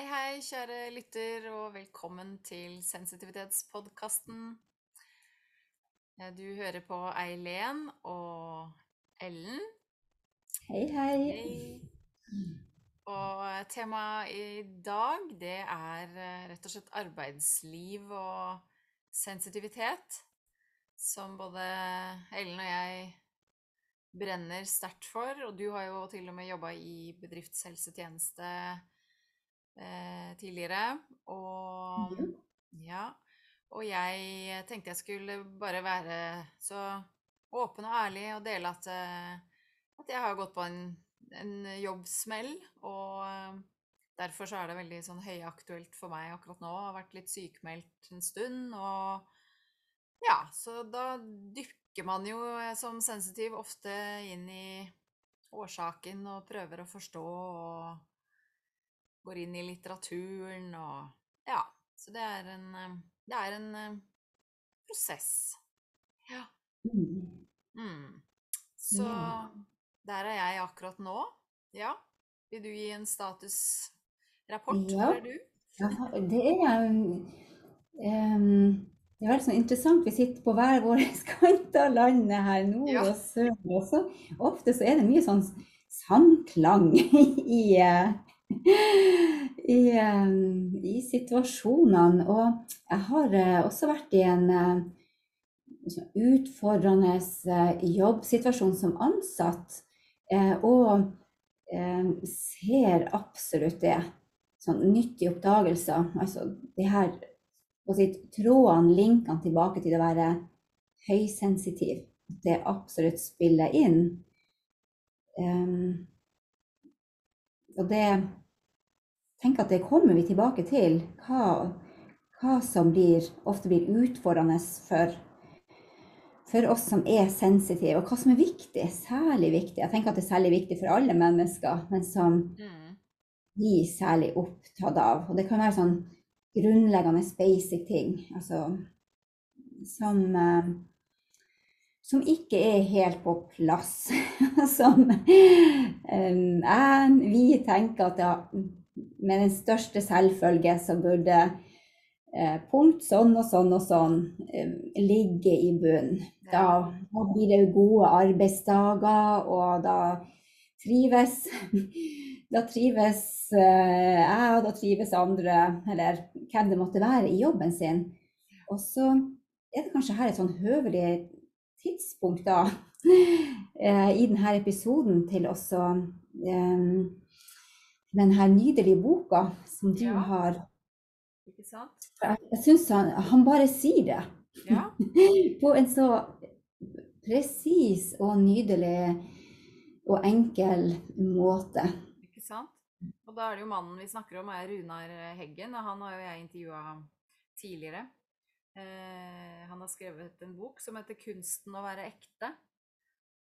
Hei, hei, kjære lytter, og velkommen til Sensitivitetspodkasten. Eh, Du hører på Eileen og Ellen. Hei, hei. Hei. Og temaet i dag, det er eh, rett og slett arbeidsliv og sensitivitet, som både Ellen og jeg brenner sterkt for. Og du har jo til og med jobba i bedriftshelsetjeneste eh, tidligere. Og Mhm. ja. Og jeg tenkte jeg skulle bare være så åpen og ærlig og dele at, eh, at jeg har gått på en, en jobbsmell. Og eh, derfor så er det veldig sånn høyaktuelt for meg akkurat nå. Jeg har vært litt sykemeldt en stund. Og ja, så da dykker man jo som sensitiv ofte inn i årsaken og prøver å forstå og går inn i litteraturen og Ja. Så det er en, eh, det er en eh, prosess. Ja. Mm. Mm. Så der er jeg akkurat nå. Ja. Vil du gi en statusrapport? Ja. Du? Ja, det er um, Det er veldig sånn interessant. Vi sitter på hver vår kant av landet her, nord Ja. og sør. Også. ofte så er det mye sånn samklang i, eh, i, i situasjonene. Og jeg har eh, også vært i en eh, sånn utfordrende eh, jobbsituasjon som ansatt, eh, og eh, ser absolutt det. Sånn nyttige oppdagelser. Altså de her trådene, linkene tilbake til å være høysensitiv. Det absolutt spiller inn. Em, og det tenker at det kommer vi tilbake til. Hva, hva som blir, ofte blir utfordrende for, for oss som er sensitive, og hva som er viktig. Særlig viktig. Jeg tenker at det er særlig viktig for alle mennesker, men som Mm. vi er særlig opptatt av. Og det kan være sånn grunnleggende basic ting. Altså som eh, som ikke er helt på plass. som um, jeg, vi tenker at ja, med den største selvfølge så burde eh, punkt sånn og sånn og sånn eh, ligge i bunn. Da, da blir det gode arbeidsdager, og da trives da trives eh, jeg, og da trives andre, eller hvem det måtte være, i jobben sin. Og så er det kanskje her et sånn høvelig tidspunkt da, i denne episoden til også eh, denne nydelige boka som du Ja. har. Ikke sant? Jeg, syns han, han bare sier det Ja. på en så presis og nydelig og enkel måte. Ikke sant? Og da er det jo mannen vi snakker om, er Runar Heggen, og han har jo jeg intervjua tidligere. Eh, han har skrevet en bok som heter 'Kunsten å være ekte'.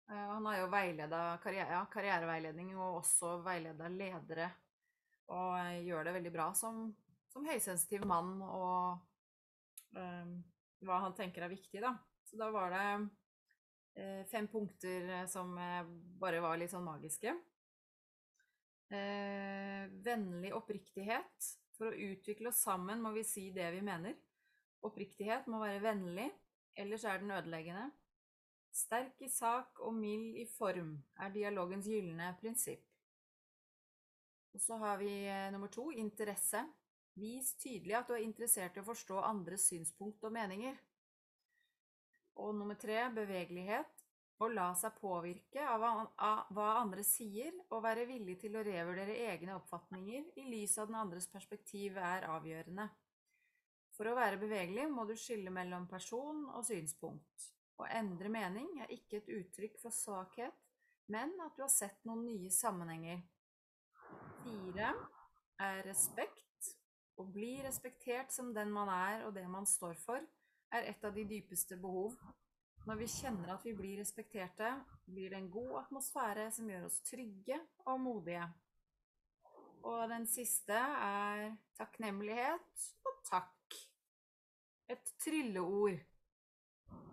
Eh, han har jo veileda karriere, ja, karriereveiledning og også veileda ledere. Og eh, gjør det veldig bra som, som høysensitiv mann, og um, hva han tenker er viktig, da. Så da var det uh, fem punkter som bare var litt sånn magiske. Uh, vennlig oppriktighet. For å utvikle oss sammen må vi si det vi mener. Oppriktighet må være vennlig, ellers er den ødeleggende. Sterk i sak og mild i form er dialogens gylne prinsipp. Og så har vi eh, nummer to interesse. Vis tydelig at du er interessert i å forstå andres synspunkt og meninger. Og nummer tre bevegelighet. Å la seg påvirke av hva- andre sier, og være villig til å revurdere egne oppfatninger i lys av den andres perspektiv er avgjørende. For å være bevegelig må du skille mellom person og synspunkt. Å endre mening er ikke et uttrykk for svakhet, men at du har sett noen nye sammenhenger. Fire er respekt. Å bli respektert som den man er og det man står for, er et av de dypeste behov. Når vi kjenner at vi blir respekterte, blir det en god atmosfære som gjør oss trygge og modige. Og den siste er takknemlighet og takk. Et trylleord.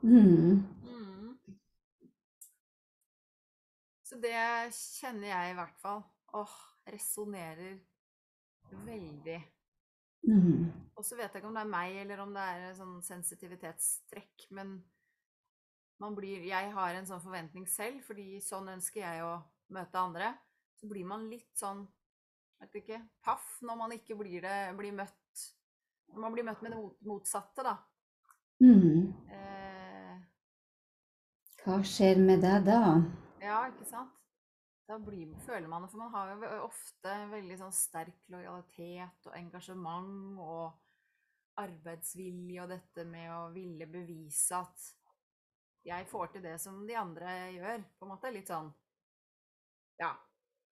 Mm. Mm. Så det kjenner jeg i hvert fall. Åh, resonnerer Veldig. Mm. Og så vet jeg ikke om det er meg, eller om det er sånn sensitivitetstrekk, men man blir Jeg har en sånn forventning selv, fordi sånn ønsker jeg å møte andre. Så blir man litt sånn, vet ikke, paff når man ikke blir det blir møtt Når man blir møtt med det motsatte, da. Mm. Eh, Hva skjer med deg da? ja, ikke sant? Da blir, føler man det, for man har jo ofte veldig sånn sterk lojalitet og engasjement og arbeidsvilje og dette med å ville bevise at jeg får til det som de andre gjør. På en måte litt sånn Ja.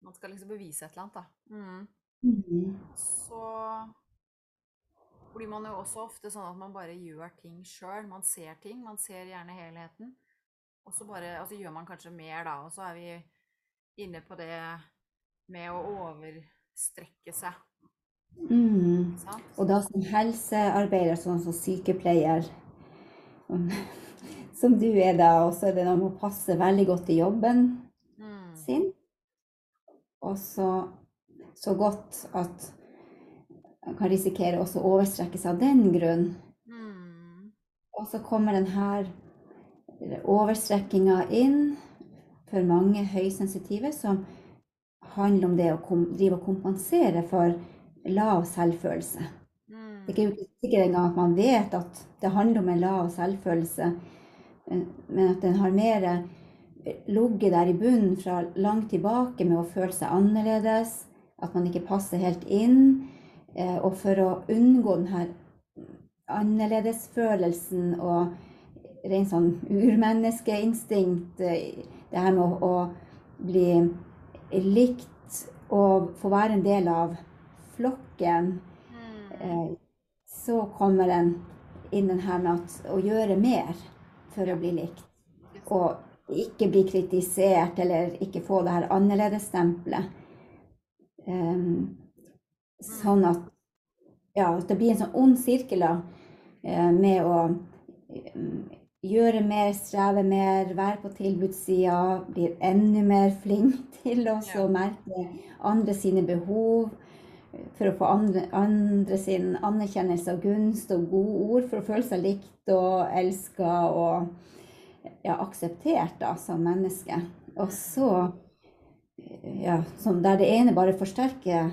Man skal liksom bevise et eller annet, da. Mm. Mm. Så blir man jo også ofte sånn at man bare gjør ting sjøl. Man ser ting, man ser gjerne helheten. Og så bare, altså gjør man kanskje mer, da. Og så er vi inne på det med å overstrekke seg. Mm. Og da som helsearbeider, sånn som sykepleier, som- som du er da, og så er det noe med å passe veldig godt i jobben Mm. sin. Og så så godt at man kan risikere også å overstrekke seg av den grunn. Mm. Og så kommer denne overstrekkinga inn for mange høysensitive, som handler om det å kom, drive og kompensere for lav selvfølelse. Mm. Det er ikke sikkert engang at man vet at det handler om en lav selvfølelse, men men at den har mer ligget der i bunnen fra langt tilbake med å føle seg annerledes, at man ikke passer helt inn. eh, Og for å unngå denne annerledesfølelsen og rent sånn urmenneskeinstinkt, eh, det her med å, å bli likt og få være en del av flokken, Mm. eh, så kommer den inn den her med at, å gjøre mer for å bli likt. Og ikke bli kritisert eller ikke få det her annerledesstempelet. Um, sånn at ja, det blir en sånn ond sirkel da, med å gjøre mer, streve mer, være på tilbudssida, blir enda mer flink til også Ja. å merke andre sine behov, for å få andre, andre sin anerkjennelse og gunst og gode ord, for å føle seg likt og elska og ja, akseptert da, som menneske. Og så ja, som der det ene bare forsterker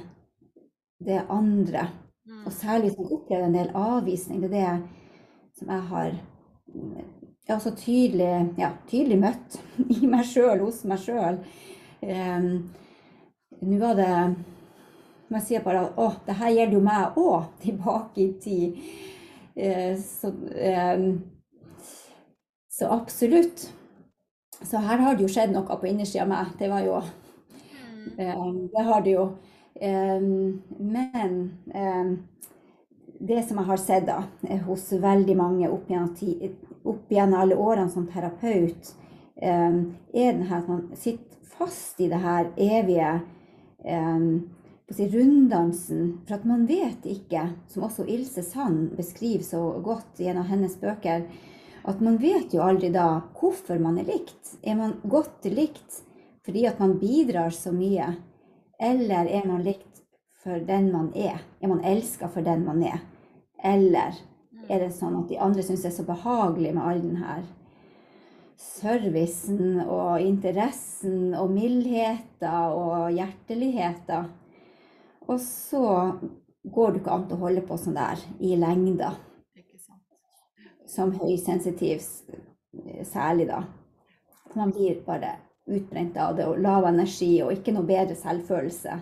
det andre. Mm. Og særlig som opplever en del avvisning. Det er det som jeg har mm, ja, så tydelig, ja, tydelig møtt i meg sjøl, hos meg sjøl. Nå var det må jeg si bare å, det her gjelder jo meg òg, tilbake i tid. Eh, så, eh, så absolutt. Så her har det jo skjedd noe på innersida av meg. Det var jo eh, Det har det jo. Men det som jeg har sett da, eh, hos veldig mange opp gjennom, ti- opp gjennom alle årene som terapeut, eh, er den at man sitter fast i det her evige eh, si, runddansen. For at man vet ikke, som også Ilse Sand beskriver så godt av hennes bøker, at man vet jo aldri da hvorfor man er likt. Er man godt likt fordi at man bidrar så mye, eller er man likt for den man er? Er man elska for den man er? Eller er det sånn at de andre syns det er så behagelig med all denne servicen og interessen og mildheten og hjerteligheten? Og så går det ikke an å holde på sånn der i lengda, som høysensitiv særlig da. Man blir bare utbrent av det og lav energi og ikke noe bedre selvfølelse.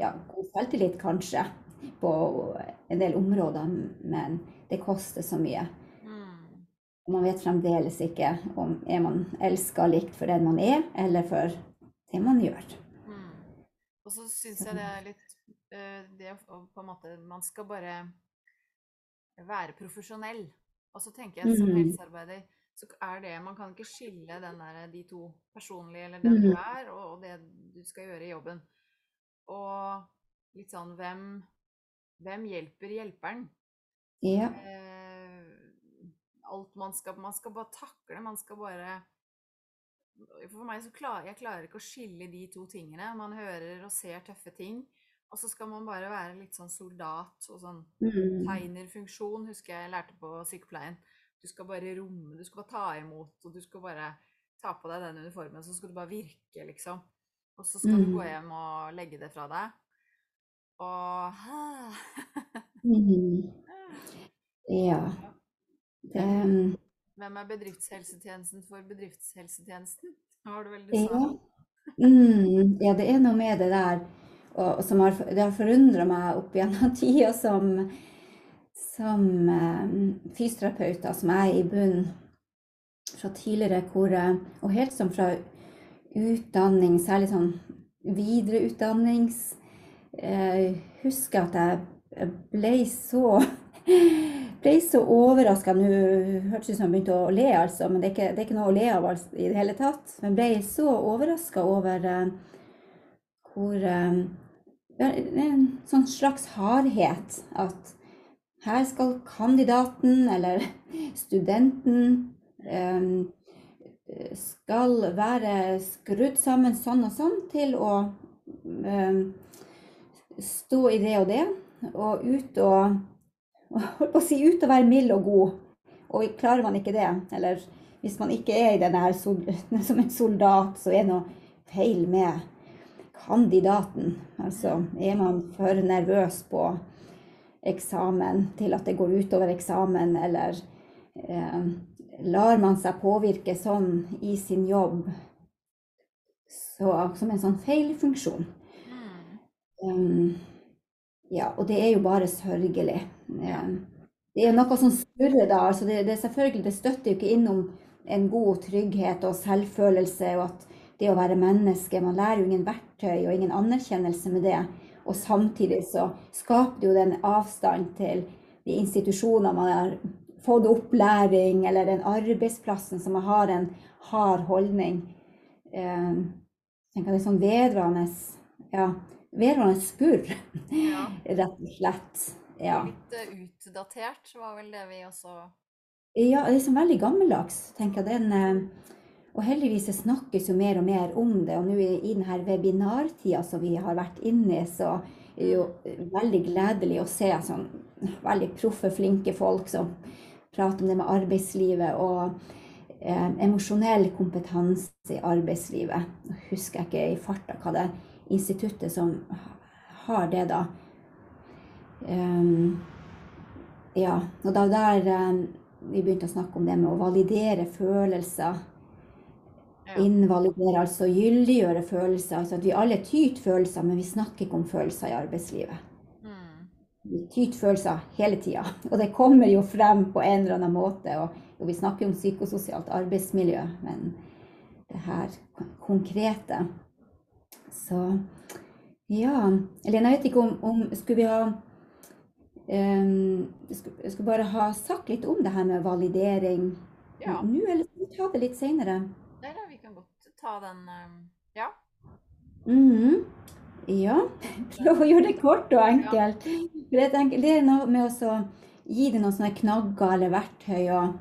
Ja, god selvtillit kanskje på en del områder, men det koster så mye. Mm. Man vet fremdeles ikke om er man elska likt for den man er, eller for det man gjør. Mm. Og så syns jeg det er litt eh, Det å på en måte Man skal bare være profesjonell. Og så tenker jeg som Mhm. helsearbeider så er det Man kan ikke skille den der, de to personlige, eller den du Mhm. er, og det du skal gjøre i jobben. Og litt sånn Hvem, hvem hjelper hjelperen? Ja. Eh, alt man skal Man skal bare takle, man skal bare For meg så klarer jeg klarer ikke å skille de to tingene. Man hører og ser tøffe ting, Og så skal man bare være litt sånn soldat og sånn Mm. tegnerfunksjon, husker jeg jeg lærte på sykepleien. Du skal bare romme, du skal bare ta imot, og du skal bare ta på deg den uniformen, så skal du bare virke, liksom. Og så skal du gå Mm. hjem og legge det fra deg. Og Mm. Ja. Det, mm, Hvem er bedriftshelsetjenesten for bedriftshelsetjenesten? Har du vel du ja. Mm, ja, det er noe med det der og, og som har, det har forundra meg opp gjennom tida som, som eh, fysioterapeut, som er i bunnen fra tidligere, hvor, eh, og helt som fra utdanning, særlig sånn videreutdannings eh, Husker at jeg ble så ble så overraska Nå hørtes ut som jeg begynte å le, altså, men det er ikke, det er ikke noe å le av altså, i det hele tatt. Men ble så overraska over uh, hvor uh, En sånn slags hardhet. At her skal kandidaten eller studenten eh, skal være skrudd sammen sånn og sånn til å um, stå i det og det, og ut og holdt på å si ut og være mild og god. Og klarer man ikke det, eller hvis man ikke er i den der som en soldat, så er det noe feil med kandidaten. Altså er man for nervøs på eksamen til at det går utover eksamen, eller eh, lar man seg påvirke sånn i sin jobb så, som en sånn feilfunksjon. Um, ja, og det er jo bare sørgelig. Det er noe som skurrer da. altså det, det, selvfølgelig, det støtter jo ikke innom en god trygghet og selvfølelse og at det å være menneske Man lærer jo ingen verktøy og ingen anerkjennelse med det. Og samtidig så skaper det jo den avstand til de institusjoner man har fått opplæring, eller den arbeidsplassen som man har en hard holdning. Jeg tenker det er sånn vedvarende ja, vedvarende skurr, Ja. rett og slett. Ja. Litt eh, utdatert var vel det vi også ja, det sånn veldig gammeldags, tenker jeg. Den, eh, og heldigvis det snakkes jo mer og mer om det. Og nå i, i denne webinartida som vi har vært inne i, så er det jo veldig gledelig å se sånn veldig proffe, flinke folk som prater om det med arbeidslivet og eh, emosjonell kompetanse i arbeidslivet. Nå husker jeg ikke i farta hva det er instituttet som har det, da. Um, ja, og da der um, vi begynte å snakke om det med å validere følelser. Ja. Invalidere, altså gyldiggjøre følelser. Altså at vi alle tyter følelser, men vi snakker ikke om følelser i arbeidslivet. mm. Vi tyter følelser hele tida, og det kommer jo frem på en eller annen måte. Og, og vi snakker om psykososialt arbeidsmiljø, men det her konkrete Så ja. Elena, jeg vet ikke om, om Skulle vi ha um, skulle, skulle bare ha sagt litt om det her med validering Ja. nå, eller skal vi ta det litt seinere? Nei da, vi kan godt ta den Ja. Ja. -hmm. Ja. Prøv å gjøre det kort og enkelt. Jeg tenker, det er noe med å gi det noen sånne knagger eller verktøy. og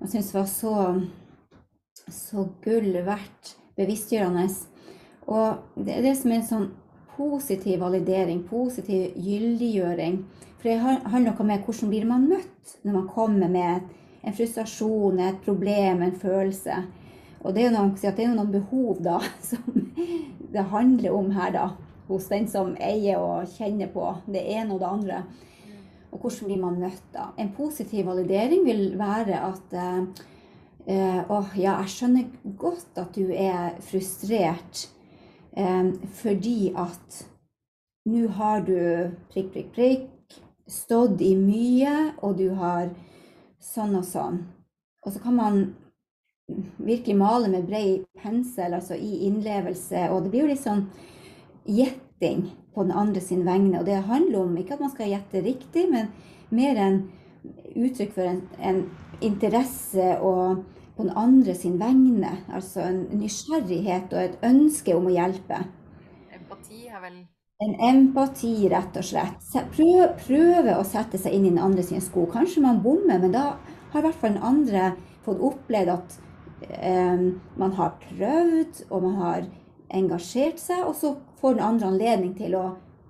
Jeg syns det var så, så gull verdt bevisstgjørende. Og det er det som er en sånn positiv validering, positiv gyldiggjøring. For det handler noe med hvordan blir man møtt når man kommer med en frustrasjon, et problem, en følelse. Og det er jo noen, noen behov da, som det handler om her, da. Hos den som eier og kjenner på det ene og det andre. Og hvordan blir man møtt da? En positiv validering vil være at eh, eh, Åh, ja, jeg skjønner godt at du er frustrert fordi at nå har du prikk, prikk, prikk stått i mye, og du har sånn og sånn. Og så kan man virkelig male med bred pensel, altså i innlevelse. Og det blir jo litt sånn gjetting på den andre sin vegne. Og det handler om ikke at man skal gjette riktig, men mer en uttrykk for en, en interesse og på den andre sin vegne. Altså en nysgjerrighet og et ønske om å hjelpe. Empati er vel En empati, rett og slett. Se- Prøv, prøve å sette seg inn i den andre sine sko. Kanskje man bommer, men da har i hvert fall den andre fått opplevd at eh, man har prøvd, og man har engasjert seg, og så får den andre anledning til å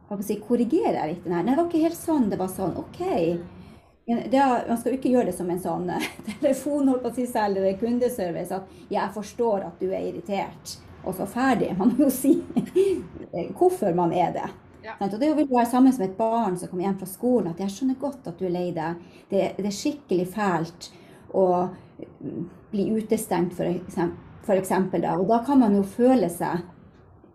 å si, korrigere litt. Nei, det var ikke helt sånn. Det var sånn OK. Er- man skal jo ikke gjøre det som en sånn eh, telefon holdt på å si selv, eller kundeservice. At jeg forstår at du er irritert, og så ferdig. Man må jo si hvorfor man er det. Ja. Sant? Og det vil være sammen som et barn som kommer hjem fra skolen, at jeg skjønner godt at du er lei deg. Det, det er skikkelig fælt å mm, bli utestengt, da. Og da kan man jo føle seg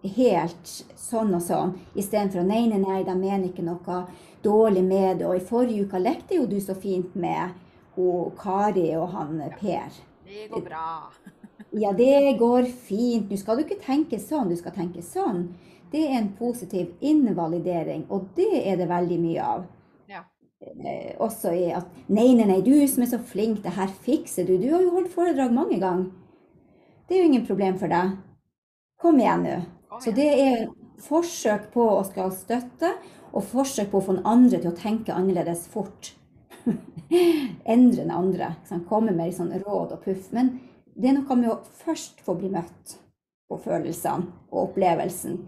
helt sånn og sånn, istedenfor å nei, nei, nei, de mener ikke noe dårlig med det. Og i forrige uke lekte jo du så fint med hun Kari og han Per. Det går bra. Ja, det går fint. Nå skal du ikke tenke sånn, du skal tenke sånn. Det er en positiv invalidering, og det er det veldig mye av. Ja. Eh, også i at nei, nei, nei, du som er så flink, det her fikser du. Du har jo holdt foredrag mange ganger. Det er jo ingen problem for deg. Kom igjen nå. Så det er forsøk på å skal støtte, og forsøk på å få den andre til å tenke annerledes fort. Endre den andre. sant? Komme med sånn råd og puff. Men det er noe med å først få bli møtt på følelsene og opplevelsen.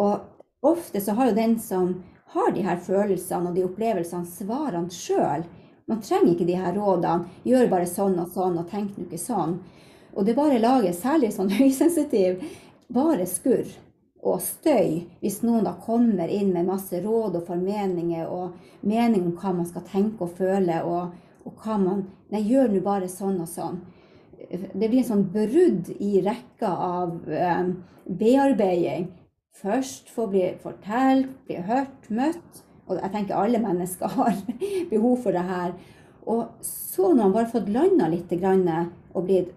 Og ofte så har jo den som har de her følelsene og de opplevelsene, svarene sjøl. Man trenger ikke de her rådene. Gjør bare sånn og sånn, og tenk nå ikke sånn. Og det bare lager, særlig sånn høysensitiv, bare skurr og støy hvis noen da kommer inn med masse råd og formeninger og mening om hva man skal tenke og føle, og, og hva man Nei, gjør nå bare sånn og sånn. Det blir en sånn brudd i rekka av eh, bearbeiding. Først få bli fortalt, bli hørt, møtt. Og jeg tenker alle mennesker har behov for det her. Og så når man bare har fått landa litt og blitt,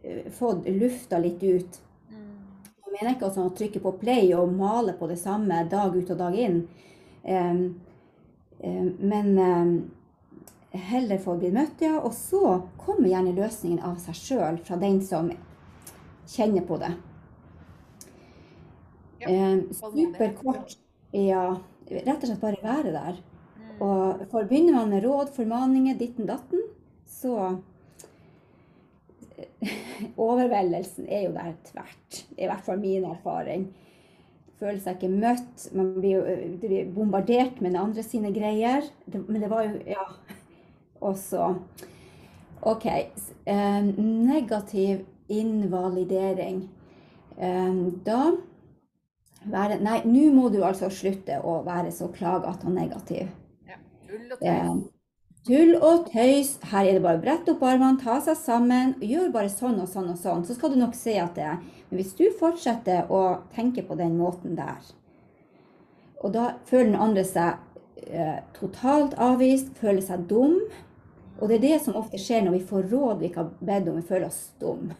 eh, fått lufta litt ut, mener ikke altså å trykke på play og male på det samme dag ut og dag inn. Men heller få bli møtt, ja. Og så kommer gjerne løsningen av seg sjøl fra den som kjenner på det. Ja, superkort. Ja, rett og slett bare være der. Mm. Og for begynner man med råd, formaninger, ditten datten, så Overveldelsen er jo der tvert. Er i hvert fall min erfaring. Føler seg ikke møtt. Man blir jo blir bombardert med den andre sine greier. Men det var jo Ja. Og så OK. eh, negativ invalidering. Eh, da være Nei, nå må du altså slutte å være så klagete og negativ. Ja. Tull og Eh, tøys. Tull og tøys. Her er det bare å brette opp armene, ta seg sammen, og gjør bare sånn og sånn og sånn. Så skal du nok se at det er Men hvis du fortsetter å tenke på den måten der, og da føler den andre seg eh, totalt avvist, føler seg dum, og det er det som ofte skjer når vi får råd vi ikke har bedt om, vi føler oss dum.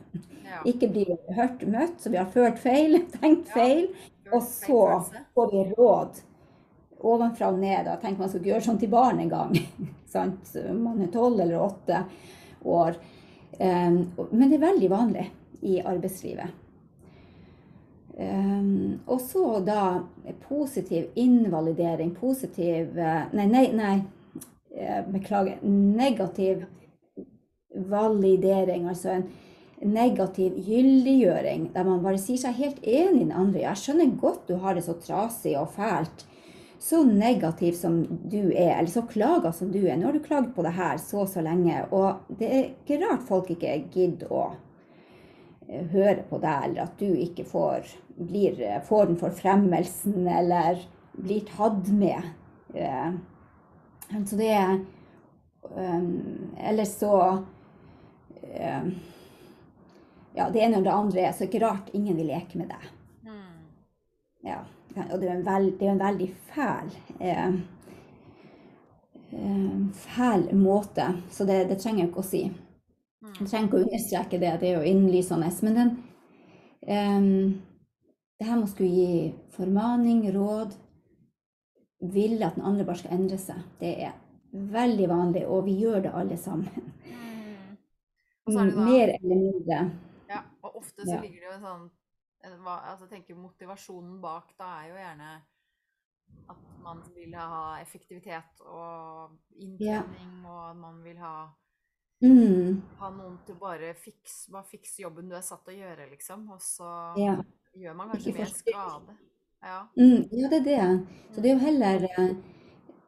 Ja. Ikke blir hørt møtt, så vi har følt feil, tenkt Ja. feil. Og så får vi råd ovenfra og ned. Jeg tenker man skal ikke gjøre sånn til barn en gang. sant? Man er tolv eller åtte år. Um, men det er veldig vanlig i arbeidslivet. Um, og så da positiv invalidering, positiv Nei, nei, nei. eh, Beklager. Negativ validering, altså en negativ gyldiggjøring, der man bare sier seg helt enig i den andre. Jeg skjønner godt du har det så trasig og fælt. Så negativ som du er, eller så klaga som du er. Nå har du klagd på det her så og så lenge, og det er ikke rart folk ikke gidder å eh, høre på deg, eller at du ikke får, blir, eh, får den forfremmelsen, eller blir tatt med. Eh, Så det er Eller så Ja, det ene og det andre er så ikke rart ingen vil leke med deg. Mm. Ja, og det er en, veld, en veldig fæl eh, eh, fæl måte, så det, det trenger jeg ikke å si. Mm. Jeg trenger ikke å understreke det, det er jo innlysende. Men den, eh, det her med å skulle gi formaning, råd, ville at den andre bare skal endre seg, det er veldig vanlig, og vi gjør det alle sammen. Mm. Det da Mer eller mindre. Ja, og ofte så ligger det jo en sånn hva- altså, tenker Motivasjonen bak da er jo gjerne at man vil ha effektivitet og inntjening, og at man vil ha, Mm, ha noen til bare fiks, bare fikse jobben du er satt til å gjøre, liksom. Og så ja. gjør man kanskje mer skade. Ja. Mm, ja, det er det. Så det er jo heller eh,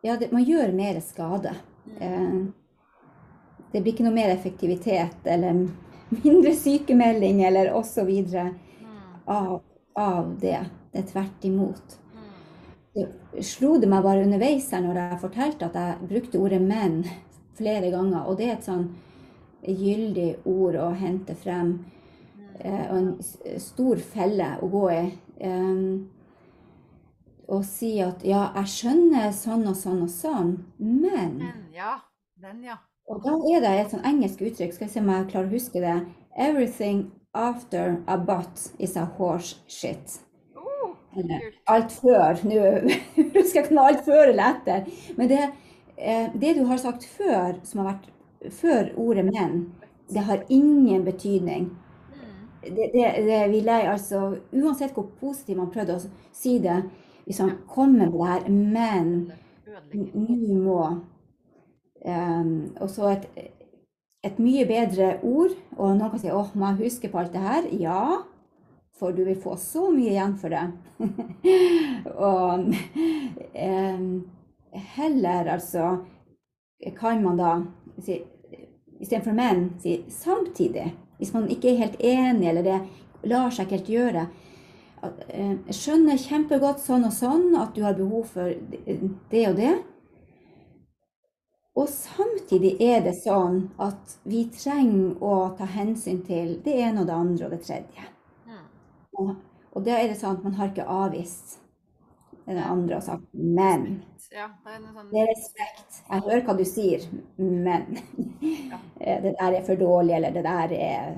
Ja, det, man gjør mer skade. Mm. Eh, det blir ikke noe mer effektivitet eller mindre sykemelding eller osv. Mm. Av, av det. Det er tvert imot. Mm. Så slo det meg bare underveis her når jeg fortalte at jeg brukte ordet menn flere ganger. Og det er et sånn gyldig ord å hente frem. Mm. eh, Og en stor felle å gå i. Og si at ja, jeg skjønner sånn og sånn og sånn, men Men ja, den ja. Og da er det et sånn engelsk uttrykk, skal vi se om jeg klarer å huske det. Everything after a butt is a horse shit. Oh, Eller alt før. Nå husker jeg ikke alt før eller etter. Men det, eh, det du har sagt før, som har vært før ordet menn, det har ingen betydning. Mm. Det, det, det vil jeg altså Uansett hvor positivt man prøvde å si det, man kommer med det her men nå må um, Og så et, et mye bedre ord. Og noen kan si åh, må jeg huske på alt det her? Ja, for du vil få så mye igjen for det. og eh, heller altså kan man da si Istedenfor menn, si samtidig. Hvis man ikke er helt enig, eller det lar seg ikke helt gjøre. eh, Jeg skjønner kjempegodt sånn og sånn at du har behov for det og det. Og samtidig er det sånn at vi trenger å ta hensyn til det ene og det andre og det tredje. Mm. Og, og da er det sånn at man har ikke avvist den andre og sagt men. Ja, det er sånn Det er respekt. Jeg hører hva du sier, men Ja. eh, det der er for dårlig, eller det der er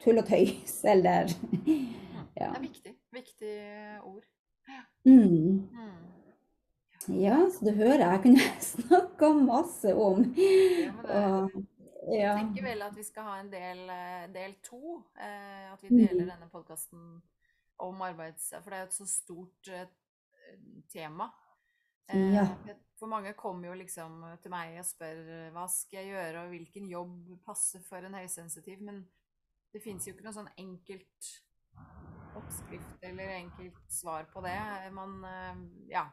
tull og tøys, eller Det er viktig. Viktig ord. Mm. Mm. Ja, så du hører, jeg kunne snakka masse om. Ja, men det Og, ja. Jeg tenker vel at vi skal ha en del, eh, del to. Eh, at vi Mm. deler denne podkasten om arbeids... For det er jo et så stort eh, tema. Eh, Ja. For mange kommer jo liksom til meg og spør hva skal jeg gjøre, og hvilken jobb passer for en høysensitiv. Men det fins jo ikke noe sånn enkelt oppskrift eller enkelt svar på det. Man Ja.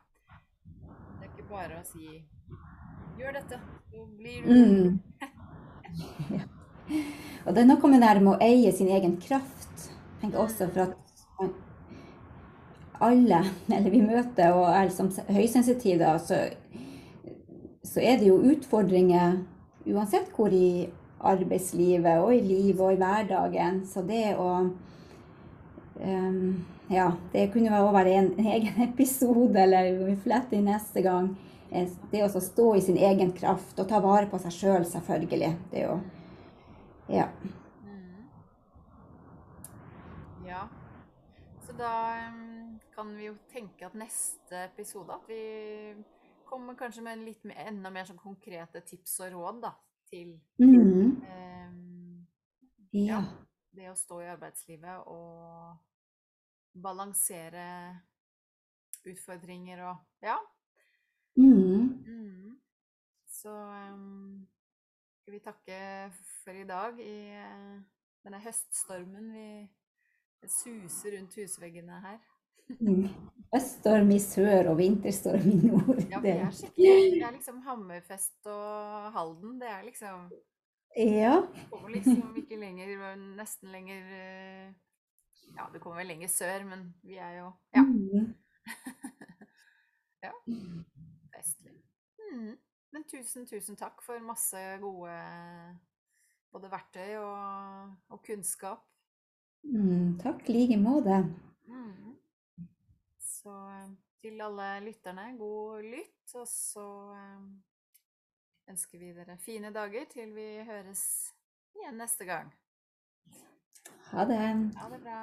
Bare å si gjør dette, så blir du Mm. Og det er noe med det med å eie sin egen kraft. Jeg også for at alle, eller vi møter, og er som høysensitive, så, så er det jo utfordringer uansett hvor i arbeidslivet og i livet og i hverdagen. Så det å ehm, Ja, det kunne også være en, en egen episode, eller vi fletter inn neste gang. Eh, Det å stå i sin egen kraft og ta vare på seg sjøl, selv, selvfølgelig. Det er jo Ja. Mm. Ja. Så da kan vi jo tenke at neste episode at vi kommer kanskje med en litt mer, enda mer sånn konkrete tips og råd da, til Mhm. em, Ja. Det å stå i arbeidslivet og balansere utfordringer og Ja. Mm. Mm. Så um, skal vi takke for i dag i uh, denne høststormen vi suser rundt husveggene her. Mm. Høststorm i sør og vinterstorm i nord. Ja, vi Det- er skikkelig Det er liksom Hammerfest og Halden. Det er liksom Ja. Kommer liksom ikke lenger Nesten lenger eh, Ja, det kommer vel lenger sør, men vi er jo Ja. Mhm. ja. Vestlig. Mm. Men tusen, tusen takk for masse gode både verktøy og, og kunnskap. Mm, takk like måte. Mm. Så eh, til alle lytterne, god lytt, og så eh, ønsker vi dere fine dager til vi høres igjen neste gang. Ha det. Ha det bra.